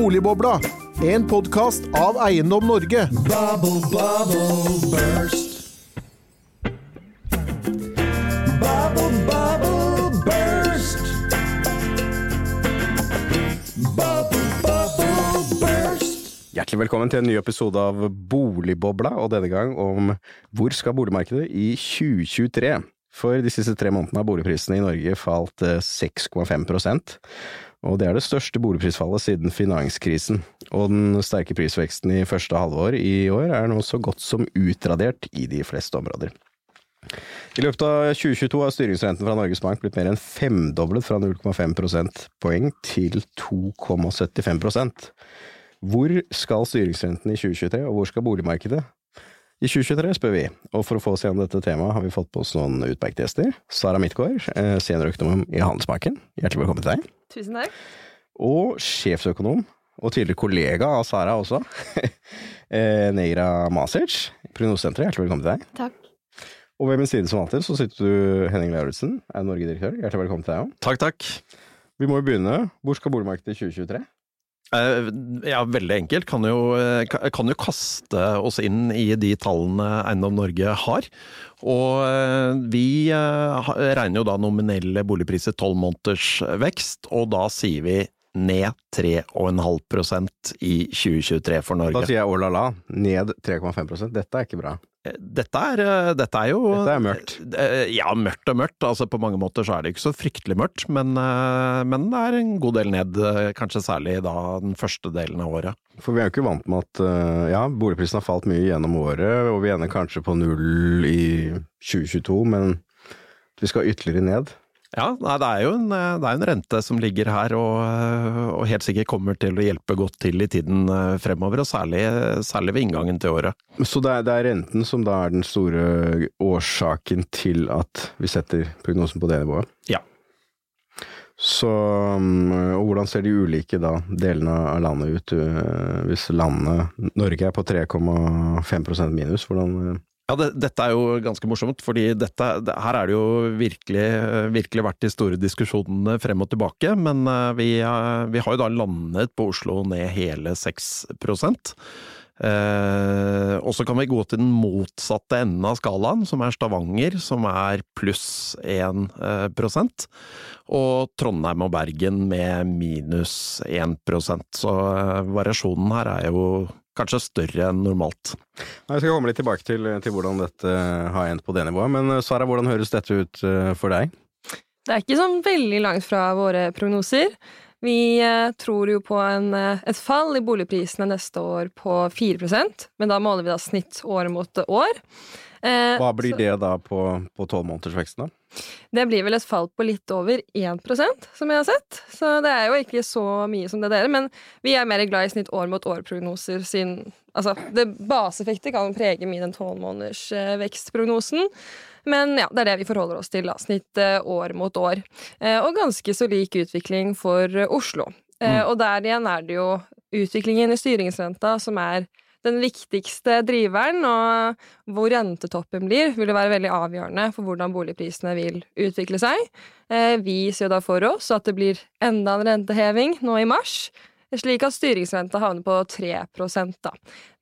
Boligbobla, en podkast av Eiendom Norge. Bubble, bubble, burst. Bubble, bubble, burst. Bubble, bubble, burst. Hjertelig velkommen til en ny episode av Boligbobla, og denne gang om hvor skal boligmarkedet i 2023? For de siste tre månedene har boligprisene i Norge falt eh, 6,5 og det er det største boligprisfallet siden finanskrisen. Og den sterke prisveksten i første halvår i år er nå så godt som utradert i de fleste områder. I løpet av 2022 har styringsrenten fra Norges Bank blitt mer enn femdoblet fra 0,5 prosentpoeng til 2,75% Hvor skal styringsrenten i 2023, og hvor skal boligmarkedet? I 2023 spør vi, og for å få oss gjennom dette temaet har vi fått på oss noen utmerkede gjester. Sara Midtgaard, eh, seniorøkonom i Handelsbanken, hjertelig velkommen til deg. Tusen takk. Og sjefsøkonom, og tidligere kollega av Sara også, Negra Neira Masic, Prognosesenteret, hjertelig velkommen til deg. Takk. Og ved min side som alltid så sitter du Henning Lauritzen, er Norge-direktør, hjertelig velkommen til deg òg. Takk, takk. Vi må jo begynne, hvor skal boligmarkedet i 2023? Eh, Ja, veldig enkelt. Kan jo, eh, kan jo kaste oss inn i de tallene Eiendom Norge har. Og eh, vi regner jo da nominelle boligpriser tolv måneders vekst, og da sier vi ned 3,5% i 2023 for Norge. Da sier jeg oh la la, ned 3,5% dette er ikke bra. Dette er, eh, dette er jo Dette er mørkt. Eh, Ja, mørkt og mørkt. Altså På mange måter så er det ikke så fryktelig mørkt, men, eh, men det er en god del ned, eh, kanskje særlig da den første delen av året. For vi er jo ikke vant med at ja, boligprisen har falt mye gjennom året, og vi ender kanskje på null i 2022, men vi skal ytterligere ned. Ja, nei, det er jo en, eh, det er en rente som ligger her, og, eh, og helt sikkert kommer til å hjelpe godt til i tiden eh, fremover, og særlig, særlig ved inngangen til året. Så det er, det er renten som da er den store årsaken til at vi setter prognosen på det nivået? Ja. Så, øh, og hvordan ser de ulike da, delene av landet ut, øh, hvis landet Norge er på 3,5% minus, hvordan øh, Ja, det, dette er jo ganske morsomt, fordi dette, det, her er det jo virkelig, virkelig vært de store diskusjonene frem og tilbake, men eh, vi, eh, vi har jo da landet på Oslo ned hele 6 Eh, og så kan vi gå til den motsatte enden av skalaen, som er Stavanger, som er pluss 1 eh, prosent, og Trondheim og Bergen med minus 1% Så eh, variasjonen her er jo kanskje større enn normalt. Nei, Jeg skal komme litt tilbake til, til hvordan dette har endt på det nivået, men øh, Sara, hvordan høres dette ut øh, for deg? Det er ikke sånn veldig langt fra våre prognoser. Vi eh, tror jo på en, eh, et fall i boligprisene neste år på 4% men da måler vi da snitt år mot år. Eh, Hva blir så det da på tolvmånedersveksten, da? Det blir vel et fall på litt over 1% som jeg har sett. Så det er jo ikke så mye som det dere, men vi er mer glad i snitt år mot år-prognoser siden Altså, det baseeffektet kan prege mye den tolvmånedersvekstprognosen. eh. Men ja, det er det vi forholder oss til, da. Snitt eh, år mot år. Og ganske så lik utvikling for Oslo. Mm. Og der igjen er det jo utviklingen i styringsrenta som er den viktigste driveren, og hvor rentetoppen blir, vil være veldig avgjørende for hvordan boligprisene vil utvikle seg. Eh, Vi ser jo da for oss at det blir enda en renteheving nå i mars, slik at styringsrenta havner på 3 da.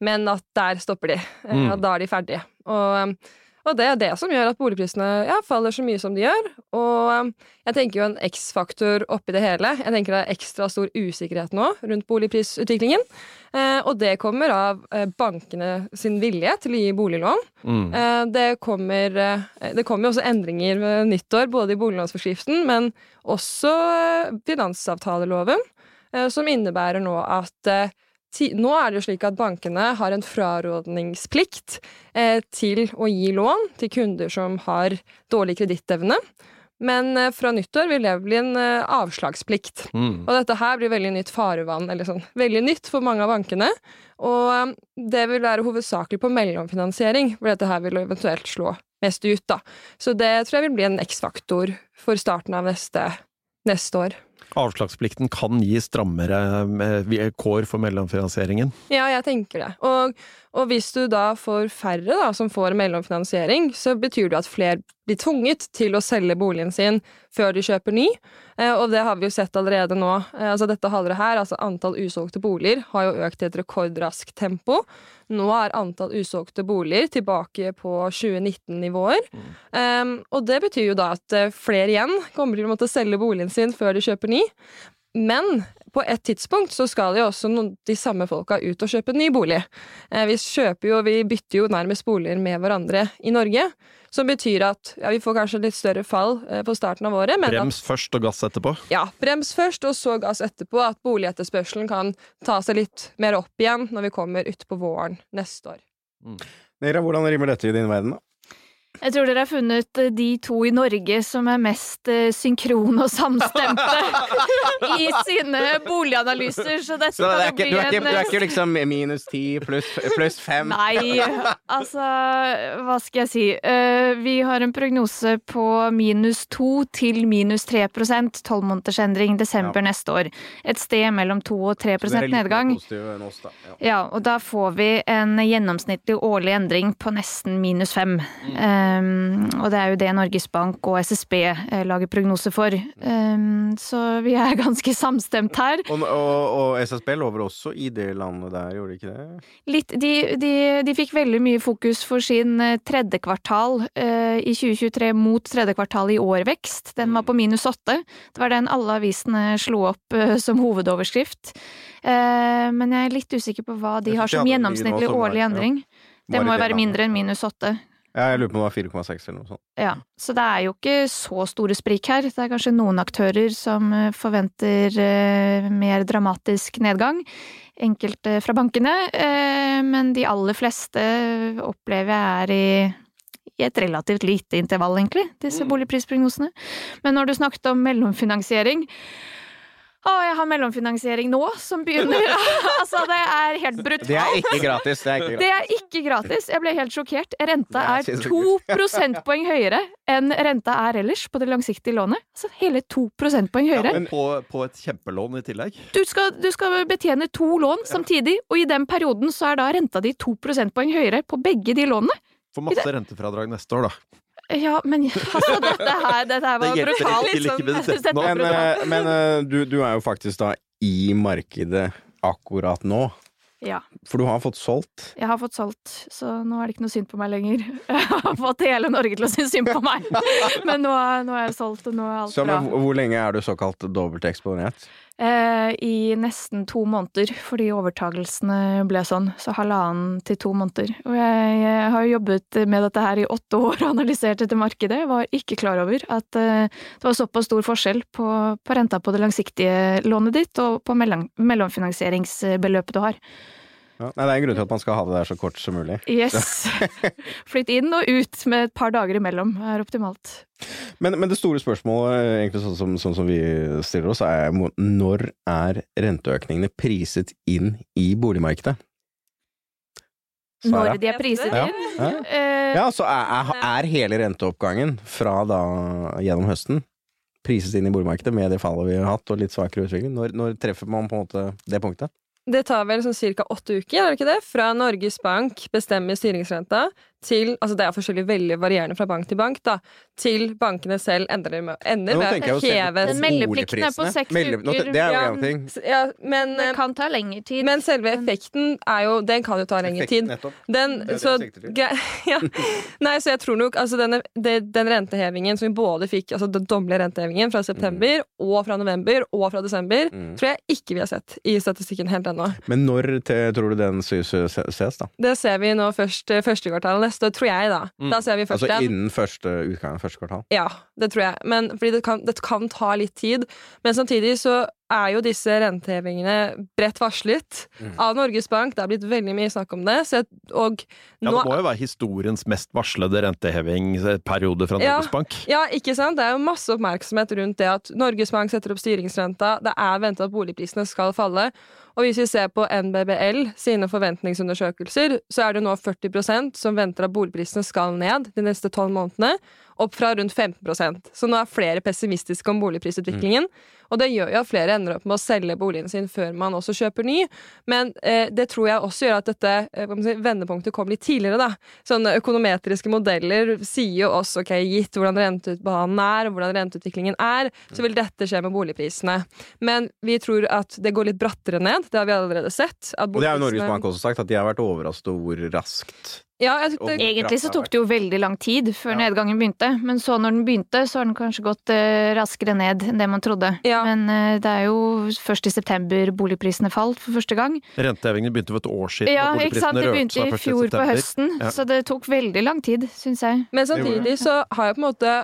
Men at der stopper de, eh, Mm. og da er de ferdige. Og, og det er det som gjør at boligprisene ja, faller så mye som de gjør. Og jeg tenker jo en X-faktor oppi det hele. Jeg tenker det er ekstra stor usikkerhet nå rundt boligprisutviklingen. Eh, og det kommer av eh, bankene sin vilje til å gi boliglån. Mm. Eh, det kommer Det kommer også endringer ved nyttår, både i boliglånsforskriften, men også finansavtaleloven, som innebærer nå at nå er det jo slik at bankene har en frarådningsplikt eh, til å gi lån til kunder som har dårlig kredittevne. Men eh, fra nyttår vil det bli en eh, avslagsplikt. Mm. Og dette her blir veldig nytt farevann, eller sånn veldig nytt for mange av bankene. Og det vil være hovedsakelig på mellomfinansiering, hvor dette her vil eventuelt slå mest ut, da. Så det tror jeg vil bli en X-faktor for starten av neste, neste år. Avslagsplikten kan gi strammere eh, kår for mellomfinansieringen. Ja, jeg tenker det. Og, og hvis du da får færre da, som får mellomfinansiering, så betyr det at flere blir tvunget til å selge boligen sin før de kjøper ny. Eh, og det har vi jo sett allerede nå. Eh, altså dette halvåret her, altså antall usolgte boliger har jo økt i et rekordraskt tempo. Nå er antall usolgte boliger tilbake på 2019-nivåer. Um, og det betyr jo da at eh, flere igjen kommer til å måtte selge boligen sin før de kjøper ny. Men på et tidspunkt så skal jo også noen, de samme folka ut og kjøpe ny bolig. Eh, vi kjøper jo, vi bytter jo nærmest boliger med hverandre i Norge. Som betyr at ja, vi får kanskje litt større fall eh, på starten av året. Men at, Brems først og gass etterpå. ja, brems først, og så gass etterpå. At boligetterspørselen kan ta seg litt mer opp igjen når vi kommer utpå våren neste år. Nera, hvordan rimer dette i din verden, da? Jeg tror dere har funnet eh, de to i Norge som er mest eh, synkrone og samstemte i sine boliganalyser, så dette Så det kan jo ikke, bli du, er ikke, du er ikke liksom minus ti pluss plus fem? Nei, altså hva skal jeg si. Eh, vi har en prognose på minus to til minus tre prosent tolvmånedersendring desember neste år. Et sted mellom to og tre prosent nedgang. oss, da. Ja. Ja, og da får vi en gjennomsnittlig årlig endring på nesten minus fem. Um, og det er jo det Norges Bank og SSB eh, lager prognose for. Um, så vi er ganske samstemt her. Og, og, og SSB lover også i det landet der, gjorde de ikke det? Litt, de, de, de fikk veldig mye fokus for sin eh, tredje kvartal eh, i 2023 mot tredje kvartal i år-vekst. Den var på minus åtte. Det var den alle avisene slo opp som hovedoverskrift. Eh, men jeg er litt usikker på hva de har som gjennomsnittlig årlig endring. Det må jo være mindre enn minus åtte. Ja, jeg lurer på om det var 4,6 eller noe sånt. Ja, så det er jo ikke så store sprik her. Det er kanskje noen aktører som eh, forventer eh, mer dramatisk nedgang. Enkelte fra bankene, eh, men de aller fleste opplever jeg er i i et relativt lite intervall, egentlig, disse boligprisprognosene. Men når du snakket om mellomfinansiering Å, jeg har mellomfinansiering nå, som begynner Altså, det er helt brutalt. Det er ikke gratis! Det er ikke Det gratis. er ikke gratis. Jeg ble helt sjokkert. Renta er to prosentpoeng høyere enn renta er ellers på det langsiktige lånet. Altså hele to prosentpoeng høyere. Ja, på, på et kjempelån i tillegg. Du skal, du skal betjene to lån samtidig, og i den perioden så er da renta di to prosentpoeng høyere på begge de lånene. Får masse rentefradrag neste år, da. Ja, men altså, dette her, dette her var hjelper brutalt. var Men, eh, men eh, du, du er jo faktisk da i markedet akkurat nå. Ja, For du har fått solgt. jeg har fått solgt, så nå er det ikke noe synd på meg lenger. Jeg har fått hele Norge til å synes synd på meg. Men nå, nå er jeg solgt, og nå er alt Så, bra. men, hvor lenge er du såkalt dobbelteksponert? Eh, I nesten to måneder, fordi overtagelsene ble sånn. Så halvannen til to måneder. Og jeg, jeg har jo jobbet med dette her i åtte år og analysert dette markedet. Var ikke klar over at eh, det var såpass stor forskjell på, på renta på det langsiktige lånet ditt og på mellom, mellomfinansieringsbeløpet du har. Ja. Nei, det er en grunn til at man skal ha det der så kort som mulig. Yes! Flytt inn og ut med et par dager imellom er optimalt. Men, men det store spørsmålet, egentlig sånn som, sånn som vi stiller oss, er når er renteøkningene priset inn i boligmarkedet? Sara? Når de er priset inn. Ja. ja. Ja, så er, er, er hele renteoppgangen fra da gjennom høsten priset inn i boligmarkedet med det fallet vi har hatt og litt svakere utvikling? Når, når treffer man på en måte det punktet? Det tar vel sånn ca. åtte uker, er det ikke det? Fra Norges Bank bestemmer styringsrenta til Altså det er forskjellig veldig varierende fra bank til bank, da. Til bankene selv ender med, ender Nå med å heve Den meldeplikten er på seks uker. Det er jo én ting. Ja, men, det kan ta lengre tid. men selve effekten er jo Den kan jo ta lengre tid. Den, så, ja. Nei, så jeg tror nok altså denne, det, den rentehevingen som vi både fikk, altså den dommelige rentehevingen fra september og fra november og fra desember, Mm. tror jeg ikke vi har sett i statistikken helt ennå. Men når til, tror du den ses, da? Det ser vi nå først første kvartal neste år, tror jeg, da. Mm. Da ser vi først Altså innen første utgang av første kvartal? Ja, det tror jeg. Men, fordi det kan, det kan ta litt tid. Men samtidig så er jo disse rentehevingene bredt varslet Mm. av Norges Bank. Det har blitt veldig mye snakk om det. Så jeg, og Ja, det må jo være historiens mest varslede rentehevingsperiode fra Ja. Norges Bank. Ja, ikke sant? Det er jo masse oppmerksomhet rundt det at Norges Bank setter opp styringsrenta. Det er ventet at boligprisene skal falle. Og hvis vi ser på NBBL sine forventningsundersøkelser, så er det nå 40% som venter at boligprisene skal ned de neste tolv månedene. Opp fra rundt 15% Så nå er flere pessimistiske om boligprisutviklingen. Og det gjør jo at flere ender opp med å selge boligen sin før man også kjøper ny. Men eh, det tror jeg også gjør at dette eh, si, vendepunktet kom litt tidligere, da. Sånne økonometriske modeller sier jo også, ok, gitt hvordan renteutbanen er, og hvordan renteutviklingen er, så vil dette skje med boligprisene. Men vi tror at det går litt brattere ned. Det har vi allerede sett. Og det er jo Norges Bank også sagt, at de har vært overrasket over hvor raskt Ja, jeg, det, Egentlig så tok det jo veldig lang tid før Ja. nedgangen begynte, men så når den begynte, så har den kanskje gått uh, raskere ned enn det man trodde. Ja. Men uh, det er jo først i september boligprisene falt for første gang. Rentehevingene begynte for et år siden, Ja, og ikke sant. boligprisene Det begynte i fjor på høsten, Ja. så det tok veldig lang tid, syns jeg. Men samtidig så har jo på en måte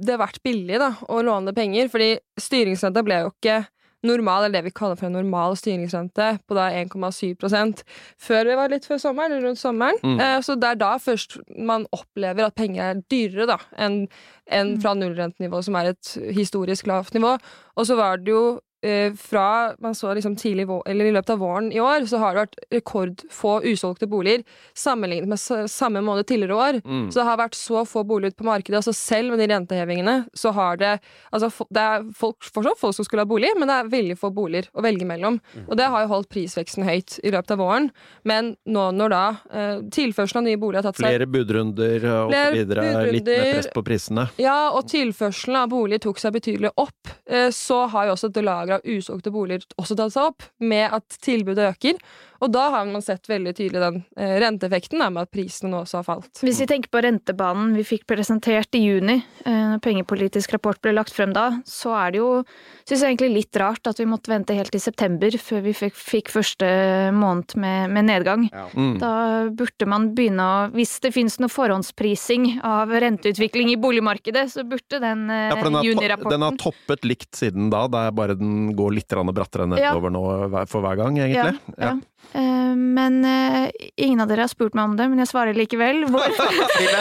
det vært billig da, å låne penger, fordi styringsrenta ble jo ikke normal, eller det vi kaller for en normal styringsrente, på da 1,7 før vi var litt før sommeren, eller rundt sommeren. Mm. Eh, så det er da først man opplever at penger er dyrere da, enn en fra nullrentenivå, som er et historisk lavt nivå. Og så var det jo fra man så liksom tidlig eller i løpet av våren i år, så har det vært rekordfå usolgte boliger sammenlignet med samme måned tidligere år. Mm. Så det har vært så få boliger ute på markedet. altså Selv med de rentehevingene, så har det altså Det er folk, fortsatt folk som skulle ha bolig, men det er veldig få boliger å velge mellom. Og det har jo holdt prisveksten høyt i løpet av våren. Men nå når da eh, tilførselen av nye boliger har tatt seg Flere budrunder eh, og så Flere videre, litt mer press på prisene. Ja, og tilførselen av boliger tok seg betydelig opp. eh, Så har jo også et lager av usolgte boliger også tatt seg opp, med at tilbudet øker. Og da har man sett veldig tydelig den eh, renteeffekten, med at prisene nå også har falt. Hvis vi tenker på rentebanen vi fikk presentert i juni, eh, når pengepolitisk rapport ble lagt frem da, så er det jo, syns jeg egentlig litt rart at vi måtte vente helt til september før vi fikk, fikk første måned med, med nedgang. Mm. Da burde man begynne å Hvis det finnes noe forhåndsprising av renteutvikling i boligmarkedet, så burde den, eh, Ja, for den har, junirapporten den har toppet likt siden da, det er bare den går litt brattere nedover nå for hver gang, egentlig. Ja, ja. Eh, Men eh, ingen av dere har spurt meg om det, men jeg svarer likevel. Hvor...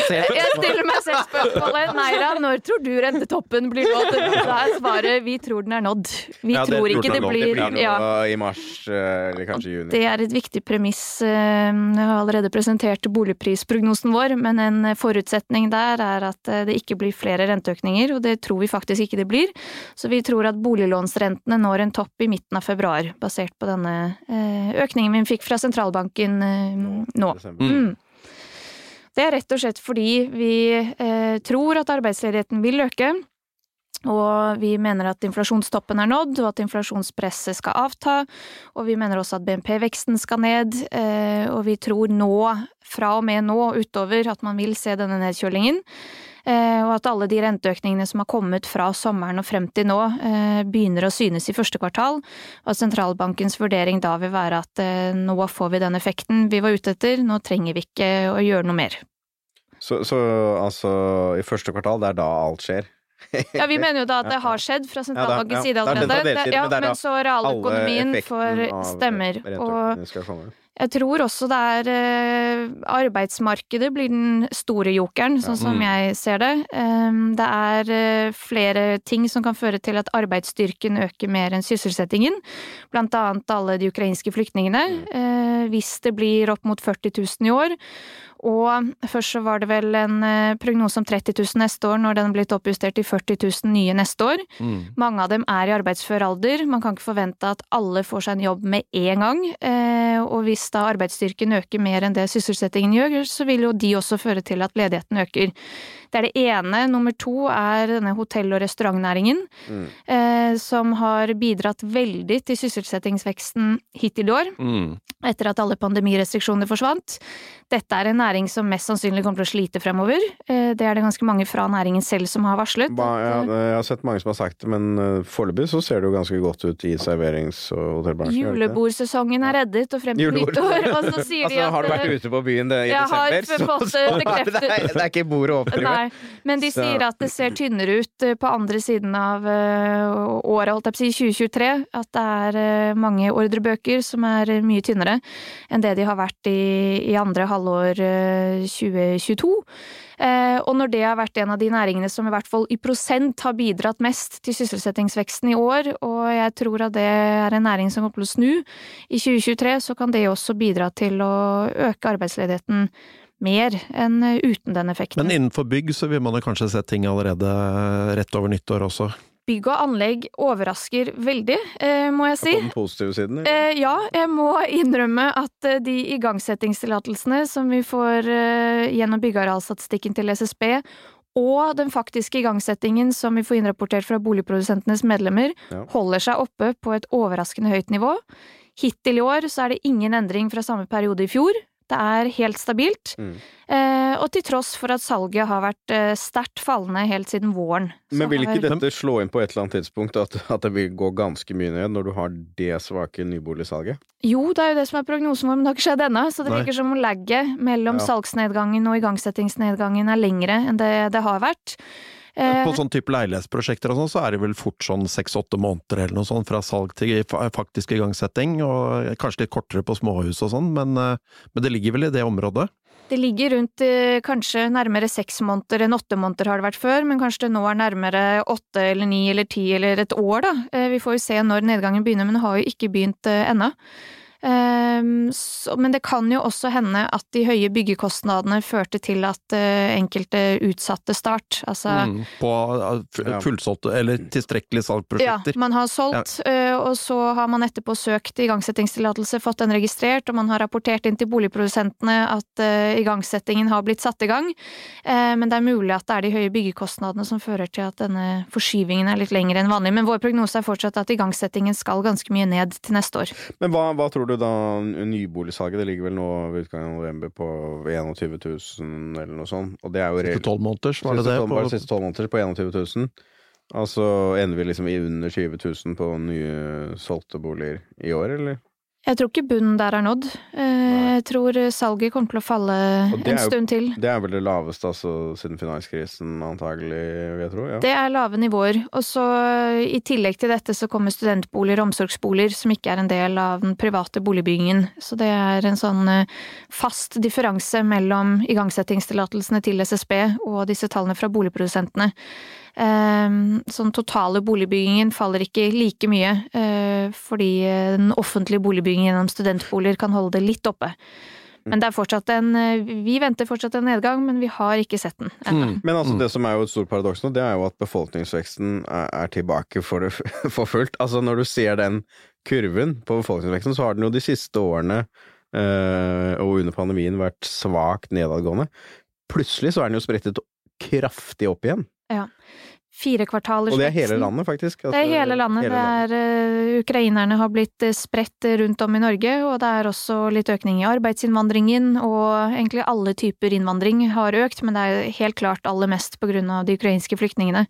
Jeg stiller meg selv spørsmålet. Neira, når tror du rentetoppen blir nådd? Da er svaret vi tror den er nådd. Vi Ja, tror ikke det blir, Det blir noe ja, i mars, eh, eller kanskje juni. Det er et viktig premiss. eh, Jeg har allerede presentert boligprisprognosen vår, men en forutsetning der er at det ikke blir flere renteøkninger, og det tror vi faktisk ikke det blir. Så vi tror at boliglånsrentene når en topp i midten av februar, basert på denne eh, økningen vi fikk fra sentralbanken eh, nå. Desember. Mm. Det er rett og slett fordi vi eh, tror at arbeidsledigheten vil øke. Og vi mener at inflasjonstoppen er nådd, og at inflasjonspresset skal avta. Og vi mener også at BNP-veksten skal ned. Eh, og vi tror nå, fra og med nå og utover, at man vil se denne nedkjølingen. Eh, og at alle de renteøkningene som har kommet fra sommeren og frem til nå, eh, begynner å synes i første kvartal. Og at sentralbankens vurdering da vil være at eh, nå får vi den effekten vi var ute etter, nå trenger vi ikke å gjøre noe mer. Så, så altså, i første kvartal, det er da alt skjer? Ja, vi mener jo da at det har skjedd fra sentralbankens Ja, ja, side allerede. Ja, men så realøkonomien får stemmer. Og. Jeg tror også det er eh, Arbeidsmarkedet blir den store jokeren, sånn som Mm. jeg ser det. Um, det er eh, flere ting som kan føre til at arbeidsstyrken øker mer enn sysselsettingen. Blant annet alle de ukrainske flyktningene. Eh, hvis det blir opp mot 40 000 i år. Og først så var det vel en eh, prognose om 30 000 neste år, når den blitt oppjustert til 40 000 nye neste år. Mm. Mange av dem er i arbeidsfør alder. Man kan ikke forvente at alle får seg en jobb med en gang. Eh, og hvis da arbeidsstyrken øker mer enn det sysselsettingen gjør, så vil jo de også føre til at ledigheten øker. Det er det ene. Nummer to er denne hotell- og restaurantnæringen, Mm. eh, som har bidratt veldig til sysselsettingsveksten hittil i år Mm. etter at alle pandemirestriksjoner forsvant. Dette er en næring som mest sannsynlig kommer til å slite fremover. Eh, Det er det ganske mange fra næringen selv som har varslet. Ba, ja, jeg har sett mange som har sagt det, men uh, foreløpig så ser det jo ganske godt ut i serverings- og hotellbransjen. Julebordsesongen er reddet, og frem til nyttår. Og så sier de Altså, at har du vært eh, ute på byen det, i desember, så, desember, så, det det, det er ikke bordet åpner. Nei, men de Så- sier at det ser tynnere ut eh, på andre siden av eh, året, holdt jeg på å si, 2023. At det er eh, mange ordrebøker som er mye tynnere enn det de har vært i, i andre halvår eh, 2022. Eh, og når det har vært en av de næringene som i hvert fall i prosent har bidratt mest til sysselsettingsveksten i år, og jeg tror at det er en næring som kommer til å snu i 2023, så kan det også bidra til å øke arbeidsledigheten mer enn uten den effekten. Men innenfor bygg så vil man jo kanskje se ting allerede rett over nyttår også. Bygg og anlegg overrasker veldig, eh, må jeg si. På den positive siden? eller? Eh, ja, jeg må innrømme at eh, de igangsettingstillatelsene som vi får eh, gjennom byggearealstatistikken til SSB, og den faktiske igangsettingen som vi får innrapportert fra boligprodusentenes medlemmer, Ja. holder seg oppe på et overraskende høyt nivå. Hittil i år så er det ingen endring fra samme periode i fjor. Det er helt stabilt. Mm. Eh, og til tross for at salget har vært eh, sterkt fallende helt siden våren. Men vil ikke dette slå inn på et eller annet tidspunkt, at, at det vil gå ganske mye ned når du har det svake nyboligsalget? Jo, det er jo det som er prognosen vår, men det har ikke skjedd ennå. Så det Nei. virker som om lagget mellom Ja. salgsnedgangen og igangsettingsnedgangen er lengre enn det det har vært. Eh, På sånn type leilighetsprosjekter og sånn, så er det vel fort sånn seks-åtte måneder eller noe sånt fra salg til fa- faktisk igangsetting, og kanskje litt kortere på småhus og sånn, men, eh, men det ligger vel i det området. det ligger rundt eh, kanskje nærmere seks måneder enn åtte måneder har det vært før, men kanskje det nå er nærmere åtte eller ni eller ti eller et år, da. Vi får jo se når nedgangen begynner, men det har jo ikke begynt ennå. Ehm, så, men det kan jo også hende at de høye byggekostnadene førte til at eh, enkelte utsatte start. Altså Mm, på eh, fu- Ja. fullsolgte, eller tilstrekkelige salgprosjekter. Ja, man har solgt, eh, og så har man etterpå søkt igangsettingstillatelse, fått den registrert, og man har rapportert inn til boligprodusentene at igangsettingen har blitt satt i gang. Eh, Men det er mulig at det er de høye byggekostnadene som fører til at denne forskyvingen er litt lengre enn vanlig. Men vår prognose er fortsatt at igangsettingen skal ganske mye ned til neste år. Men hva, hva tror du da nyboligsalget? Det ligger vel nå ved utgangen av november på 21 000 eller noe sånt. Og det er jo Siste tolv måneder, var det det? bare På, siste tolv måneder på 21 000. Altså ender vi liksom i under 20 000 på nye solgte boliger i år, eller? Jeg tror ikke bunnen der er nådd. Eh, Jeg tror salget kommer til å falle en stund til. Det er vel det laveste altså, siden finanskrisen, antagelig, vil jeg tro. Ja. Det er lave nivåer. Og så i tillegg til dette så kommer studentboliger og omsorgsboliger, som ikke er en del av den private boligbyggingen. Så det er en sånn eh, fast differanse mellom igangsettingstillatelsene til SSB og disse tallene fra boligprodusentene. Eh, Så totale boligbyggingen faller ikke like mye, eh, fordi eh, den offentlige boligbyggingen gjennom studentboliger kan holde det litt oppe. Men det er fortsatt en eh, Vi venter fortsatt en nedgang, men vi har ikke sett den ennå. Mm. Men altså, det som er jo et stort paradoks nå, det er jo at befolkningsveksten er, tilbake for, det, for fullt. Altså, når du ser den kurven på befolkningsveksten, så har den jo de siste årene øh, og under pandemien vært svakt nedadgående. Plutselig så er den jo sprettet kraftig opp igjen. Fire Og det er hele landet, faktisk. Det er hele landet. hele Det er, uh, ukrainerne har blitt eh, spredt rundt om i Norge, og det er også litt økning i arbeidsinnvandringen, og egentlig alle typer innvandring har økt, men det er helt klart aller mest på grunn av de ukrainske flyktningene.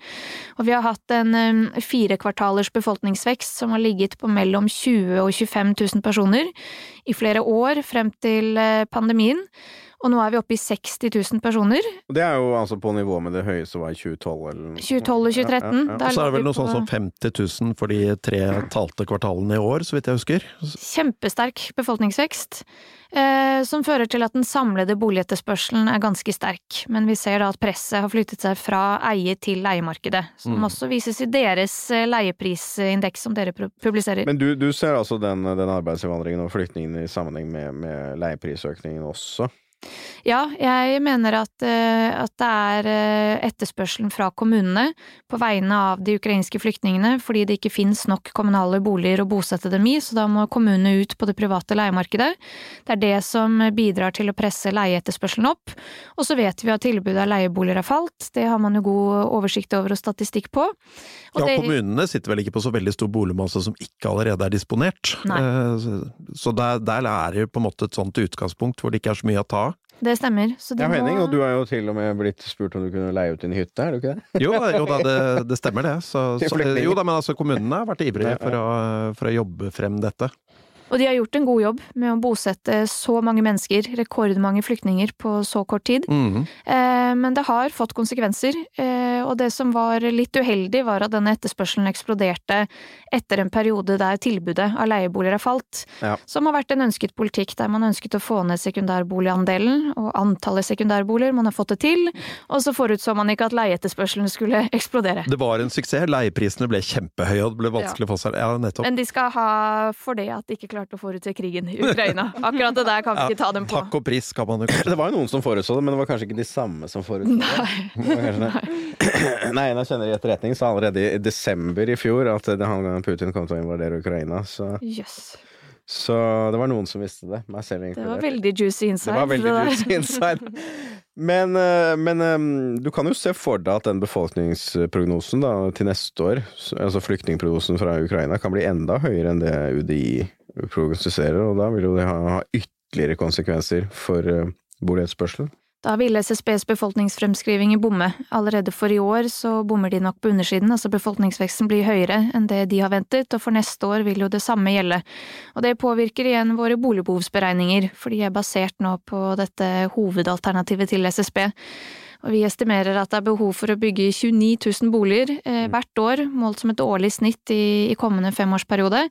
Og vi har hatt en um, fire kvartalers befolkningsvekst som har ligget på mellom 20 000 og 25 000 personer i flere år frem til uh, pandemien. Og nå er vi oppe i 60 000 personer. Og det er jo altså på nivå med det høyeste var i 2012 eller noe. 2012 og 2013. Ja, ja, ja. Og så er det vel noe noe sånn som 50 000 for de tre talte kvartalene i år, så vidt jeg husker. kjempesterk befolkningsvekst, eh, som fører til at den samlede boligetterspørselen er ganske sterk. Men vi ser da at presset har flyttet seg fra eie til leiemarkedet, som Mm. også vises i deres eh, leieprisindeks som dere publiserer. Men du, du ser altså den, den arbeidsinnvandringen og flyktningene i sammenheng med, med leieprisøkningen også? Ja, jeg mener at, eh, at det er eh, etterspørselen fra kommunene på vegne av de ukrainske flyktningene, fordi det ikke finnes nok kommunale boliger å bosette dem i, så da må kommunene ut på det private leiemarkedet. Det er det som bidrar til å presse leieetterspørselen opp. Og så vet vi at tilbudet av leieboliger har falt, det har man jo god oversikt over og statistikk på. Og Ja, det- kommunene sitter vel ikke på så veldig stor boligmasse som ikke allerede er disponert. Nei. Eh, så- der, der er det på en måte et sånt utgangspunkt hvor det ikke er så mye å ta. Det stemmer. Ja, Henning, og du har jo til og med blitt spurt om du kunne leie ut din hytte, er du ikke det? Jo, jo da, det, det stemmer det. Så, så, jo da, men altså kommunene har vært ivrige for for å jobbe frem dette. Og de har gjort en god jobb med å bosette så mange mennesker, rekordmange flyktninger, på så kort tid. Mm. Eh, Men det har fått konsekvenser, eh, og det som var litt uheldig var at denne etterspørselen eksploderte etter en periode der tilbudet av leieboliger har falt, Ja. som har vært en ønsket politikk der man ønsket å få ned sekundærboligandelen og antallet sekundærboliger, man har fått det til, og så forutså man ikke at leieetterspørselen skulle eksplodere. Det var en suksess. Leieprisene ble kjempehøye, og det ble vanskelig å få seg Ja, nettopp. Men de skal ha for det at de ikke klarte klarte å forutse krigen i Ukraina. Akkurat det der kan vi ikke ta dem på. Takk og pris kan man jo Det var jo noen som forutså det, men det var kanskje ikke de samme som forutså det. Nei. var kanskje det. Nei, en jeg kjenner i etterretning sa allerede i desember i fjor at det han Putin kom til å invadere Ukraina, så, yes. så det var noen som visste det. Meg selv Det var veldig juicy Det var veldig det juicy inside. Men, eh, men eh, du kan jo se for deg at den befolkningsprognosen da, til neste år, altså flyktningprognosen fra Ukraina, kan bli enda høyere enn det UDI prognostiserer, og da vil jo det ha, ytterligere konsekvenser for uh, boligetterspørselen. Da vil SSBs befolkningsfremskrivinger bomme. Allerede for i år så bommer de nok på undersiden, altså befolkningsveksten blir høyere enn det de har ventet, og for neste år vil jo det samme gjelde. Og det påvirker igjen våre boligbehovsberegninger, for de er basert nå på dette hovedalternativet til SSB. Og vi estimerer at det er behov for å bygge 29 000 boliger eh, hvert år, målt som et årlig snitt i, i kommende femårsperiode.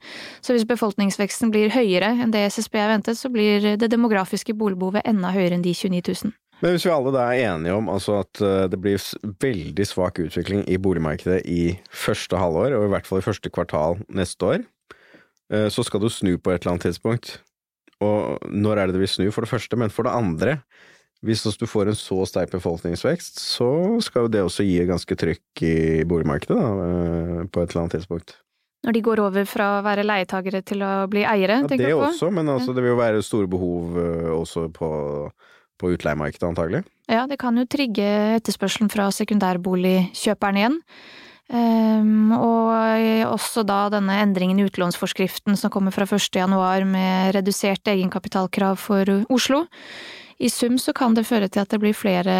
Så hvis befolkningsveksten blir høyere enn det SSB har ventet, så blir det demografiske boligbehovet enda høyere enn de 29 000. Men hvis vi alle da er enige om altså at eh, det blir veldig svak utvikling i boligmarkedet i første halvår, og i hvert fall i første kvartal neste år, eh, så skal du snu på et eller annet tidspunkt. Og når er det det vil snu, for det første, men for det andre, hvis du får en så sterk befolkningsvekst, så skal jo det også gi ganske trykk i boligmarkedet, da, eh, på et eller annet tidspunkt. Når de går over fra å være leietagere til å bli eiere, Ja, tenker det du på? også, men altså, det vil jo være store behov eh, også på, på utleiemarkedet, antagelig. Ja, det kan jo trigge etterspørselen fra sekundærboligkjøperne igjen. Um, og også da denne endringen i utlånsforskriften som kommer fra 1. januar med redusert egenkapitalkrav for Oslo. I sum så kan det føre til at det blir flere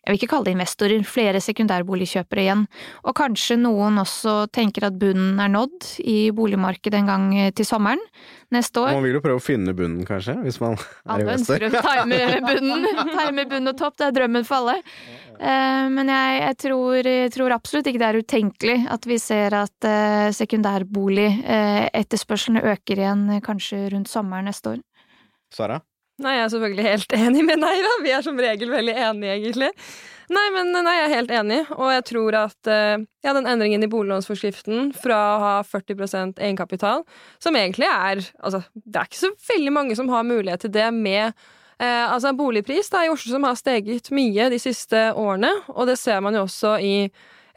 jeg vil ikke kalle det investorer, flere sekundærboligkjøpere igjen. Og kanskje noen også tenker at bunnen er nådd i boligmarkedet en gang til sommeren neste år. Man vil jo prøve å finne bunnen, kanskje, hvis man er Alle investor. ønsker å time bunnen. Time bunn og topp, det er drømmen for alle. Eh, Men jeg, jeg, tror, jeg tror absolutt ikke det er utenkelig at vi ser at eh, sekundærbolig-etterspørselen øker igjen eh, kanskje rundt sommeren neste år. Sara? Nei, jeg er selvfølgelig helt enig med Neira. Vi er som regel veldig enige, egentlig. Nei, men nei, jeg er helt enig, og jeg tror at eh, ja, den endringen i boliglånsforskriften fra å ha 40% egenkapital, som egentlig er Altså, det er ikke så veldig mange som har mulighet til det med eh, altså boligpris da, i Oslo som har steget mye de siste årene, og det ser man jo også i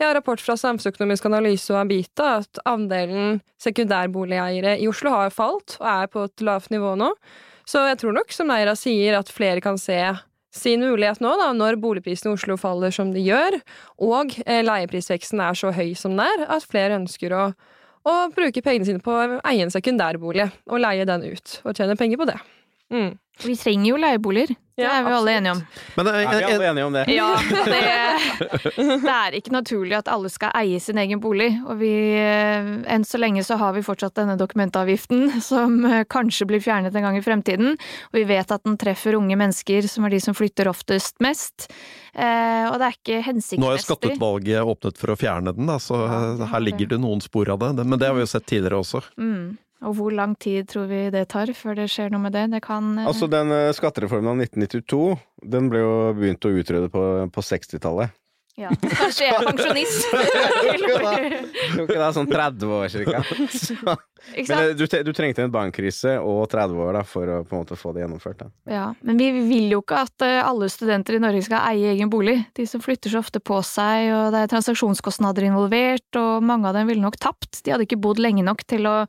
ja, rapport fra Samfunnsøkonomisk analyse og Ambita at andelen sekundærboligeiere i Oslo har falt og er på et lavt nivå nå. Så jeg tror nok, som Neira sier, at flere kan se sin mulighet nå, da, når boligprisene i Oslo faller som de gjør, og eh, leieprisveksten er så høy som den er, at flere ønsker å, å bruke pengene sine på å eie en sekundærbolig og leie den ut, og tjene penger på det. Mm. Vi trenger jo leieboliger, det er vi alle enige om. Men er, Er vi alle enige om det? Ja, det, det er ikke naturlig at alle skal eie sin egen bolig, og vi, eh, enn så lenge så har vi fortsatt denne dokumentavgiften, som eh, kanskje blir fjernet en gang i fremtiden, og vi vet at den treffer unge mennesker, som er de som flytter oftest mest, eh, og det er ikke nå har jo skatteutvalget åpnet for å fjerne den, da, så her ligger det noen spor av det. Det- Men det har vi jo sett tidligere også. Mm. Og hvor lang tid tror vi det tar før det skjer noe med det? Det kan eh, Altså, den eh, skattereformen av 1992, den ble jo begynt å utrede på, på 60-tallet. Ja. Kanskje jeg er pensjonist. Tok det sånn 30 år cirka. Så, men eh, du, du trengte en bankkrise og 30 år da, for å på en måte få det gjennomført. Da. Ja, men vi vil jo ikke at eh, alle studenter i Norge skal eie egen bolig. De som flytter så ofte på seg, og det er transaksjonskostnader involvert, og mange av dem ville nok tapt. De hadde ikke bodd lenge nok til å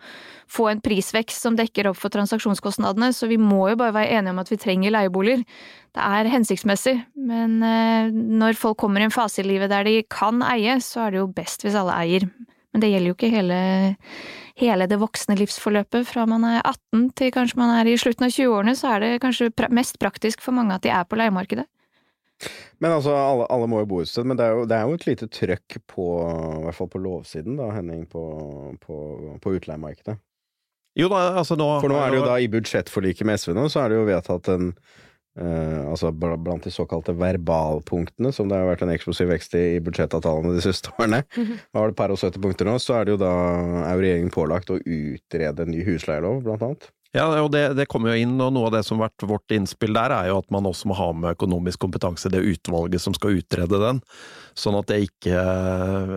få en prisvekst som dekker opp for transaksjonskostnadene, så vi må jo bare være enige om at vi trenger leieboliger. Det er hensiktsmessig, men eh, når folk kommer i en fase i livet der de kan eie, så er det jo best hvis alle eier. Men det gjelder jo ikke hele, hele det voksne livsforløpet. Fra man er 18 til kanskje man er i slutten av 20-årene, så er det kanskje pra mest praktisk for mange at de er på leiemarkedet. Men altså, alle, alle må jo bo et sted, men det er jo, det er jo et lite trøkk på, i hvert fall på lovsiden, da, Henning, på, på, på utleiemarkedet. Jo da, altså nå For nå er det jo da i budsjettforliket med SV nå, så er det jo vedtatt en eh, altså bl- blant de såkalte verbalpunktene, som det har vært en eksplosiv vekst i, i budsjettavtalene de siste årene. Hva var det par og 70 punkter nå? Så er det jo da er jo regjeringen pålagt å utrede en ny husleielov, blant annet. Ja, og det, det kommer jo inn, og noe av det som har vært vårt innspill der, er jo at man også må ha med økonomisk kompetanse i det utvalget som skal utrede den. Sånn at det ikke, eh,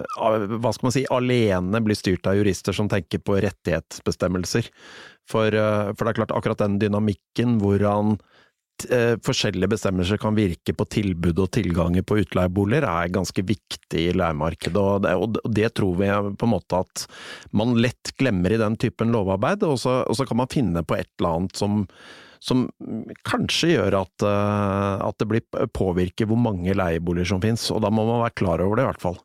hva skal man si, alene blir styrt av jurister som tenker på rettighetsbestemmelser. For, eh, for det er klart, akkurat den dynamikken hvordan eh, forskjellige bestemmelser kan virke på tilbud og tilganger på utleieboliger, er ganske viktig i leiemarkedet. Og det, og det tror vi på en måte at man lett glemmer i den typen lovarbeid, og så, og så kan man finne på et eller annet som som kanskje gjør at, eh, at det blir påvirker hvor mange leieboliger som finnes, og da må man være klar over det, i hvert fall.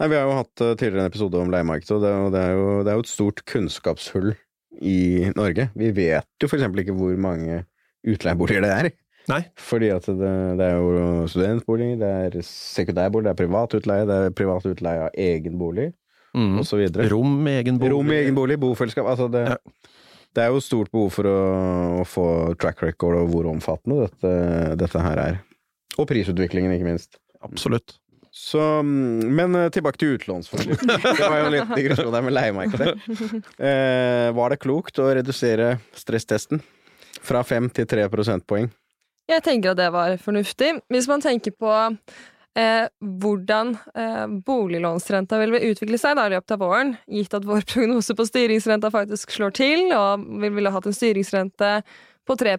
Nei, Vi har jo hatt eh, tidligere en episode om leiemarkedet, og det, og det, er jo, det er jo et stort kunnskapshull i Norge. Vi vet jo eksempel ikke hvor mange utleieboliger det er. Nei. Fordi at det, det er jo studentbolig, det er sekundærbolig, det er privat utleie, det er privat utleie av egen bolig, Mm. videre. Rom i egen bolig. Rom i egen bolig, bofellesskap Altså det, Ja. det er jo stort behov for å, å få track record og hvor omfattende dette, dette her er. Og prisutviklingen, ikke minst. Absolutt. Så, men eh, tilbake til utlånsforskriften. Det var jo litt digresjon der med leiemarkedet. Eh, var det klokt å redusere stresstesten fra fem til tre prosentpoeng? Jeg tenker at det var fornuftig. Hvis man tenker på eh, hvordan eh, boliglånsrenta vil utvikle seg da, i løpet av våren, gitt at vår prognose på styringsrenta faktisk slår til, og vi ville hatt en styringsrente på 3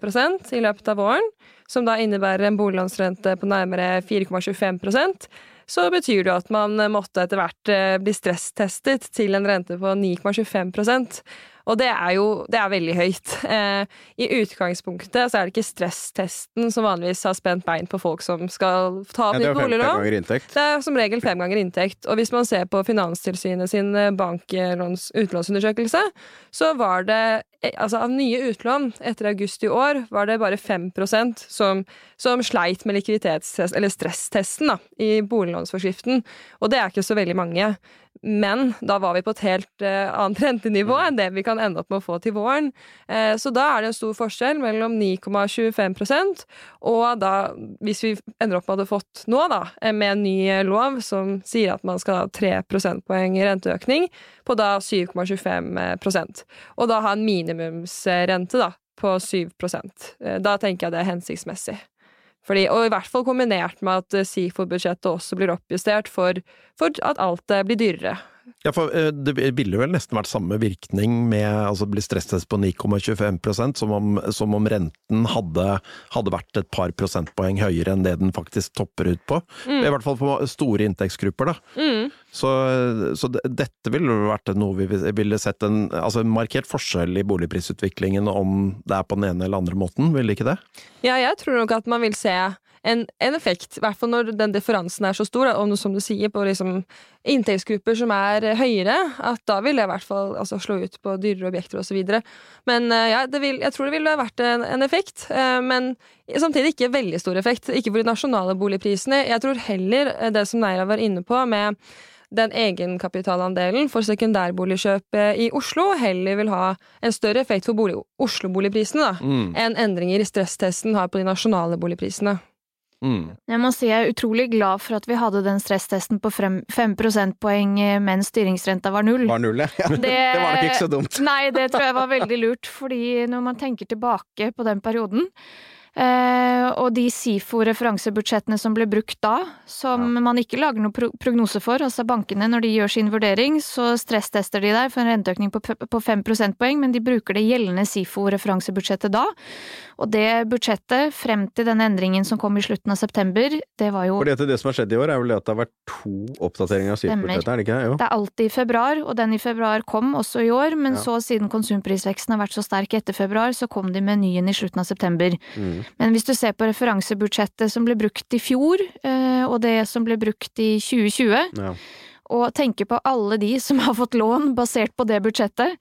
i løpet av våren, som da innebærer en boliglånsrente på nærmere 4,25% så betyr det at man måtte etter hvert eh, bli stresstestet til en rente på 9,25 og det er jo det er veldig høyt. Eh, I utgangspunktet så er det ikke stresstesten som vanligvis har spent bein på folk som skal ta opp Ja, nytt boliglån. Det er som regel fem ganger inntekt. Og hvis man ser på Finanstilsynet sin eh, banklåns utlånsundersøkelse, så var det eh, altså av nye utlån etter august i år, var det bare 5 som, som sleit med likviditetstest, eller stresstesten, da, i boliglånsforskriften. Og det er ikke så veldig mange. Men da var vi på et helt eh, annet rentenivå enn det vi kan ende opp med å få til våren. Eh, så da er det en stor forskjell mellom 9,25% og da, hvis vi ender opp med å ha fått nå, da, eh, med en ny lov som sier at man skal ha 3 prosentpoeng i renteøkning, på da 7,25% Og da ha en minimumsrente da, på 7 Eh, Da tenker jeg det er hensiktsmessig. Fordi, og i hvert fall kombinert med at eh, SIFO-budsjettet også blir oppjustert for, for at alt eh, blir dyrere. Ja, for eh, Det ville vel nesten vært samme virkning med altså bli stresstest på 9,25% som, om- som om renten hadde, hadde vært et par prosentpoeng høyere enn det den faktisk topper ut på. I hvert fall på store inntektsgrupper. da. Mm. Så, så dette ville vært noe vi ville sett en, altså en markert forskjell i boligprisutviklingen om det er på den ene eller andre måten, ville ikke det? Ja, jeg tror nok at man vil se en, en effekt, i hvert fall når den differansen er så stor, og som du sier, på liksom inntektsgrupper som er høyere, at da vil det i hvert fall altså, slå ut på dyrere objekter osv. Men eh, ja, det vil, jeg tror det ville vært en, en effekt, eh, men samtidig ikke veldig stor effekt. Ikke for de nasjonale boligprisene. Jeg tror heller eh, det som Neira var inne på, med den egenkapitalandelen for sekundærboligkjøp i Oslo heller vil ha en større effekt for bolig, Oslo-boligprisene Mm. enn endringer i stresstesten har på de nasjonale boligprisene. Mm. Jeg må si jeg er utrolig glad for at vi hadde den stresstesten på frem- 5 prosentpoeng eh, mens styringsrenta var null. Var null, ja. Det, Det var nok ikke så dumt. Nei, det tror jeg var veldig lurt, fordi når man tenker tilbake på den perioden, og de SIFO-referansebudsjettene som ble brukt da, som man ikke lager noen prognose for, altså bankene når de gjør sin vurdering, så stresstester de der for en renteøkning på, på 5 prosentpoeng, men de bruker det gjeldende SIFO-referansebudsjettet da. Og det budsjettet, frem til den endringen som kom i slutten av september, det var jo Fordi at det som har skjedd i år, er vel at det har vært to oppdateringer av Stemmer. SIF-budsjettet, er det ikke det? Jo. Det er alltid i februar, og den i februar kom også i år, men Ja. så siden konsumprisveksten har vært så sterk etter februar, så kom de med ny en i slutten av september. Mm. Men hvis du ser på referansebudsjettet som ble brukt i fjor, eh, og det som ble brukt i 2020, Ja. og tenker på alle de som har fått lån basert på det budsjettet,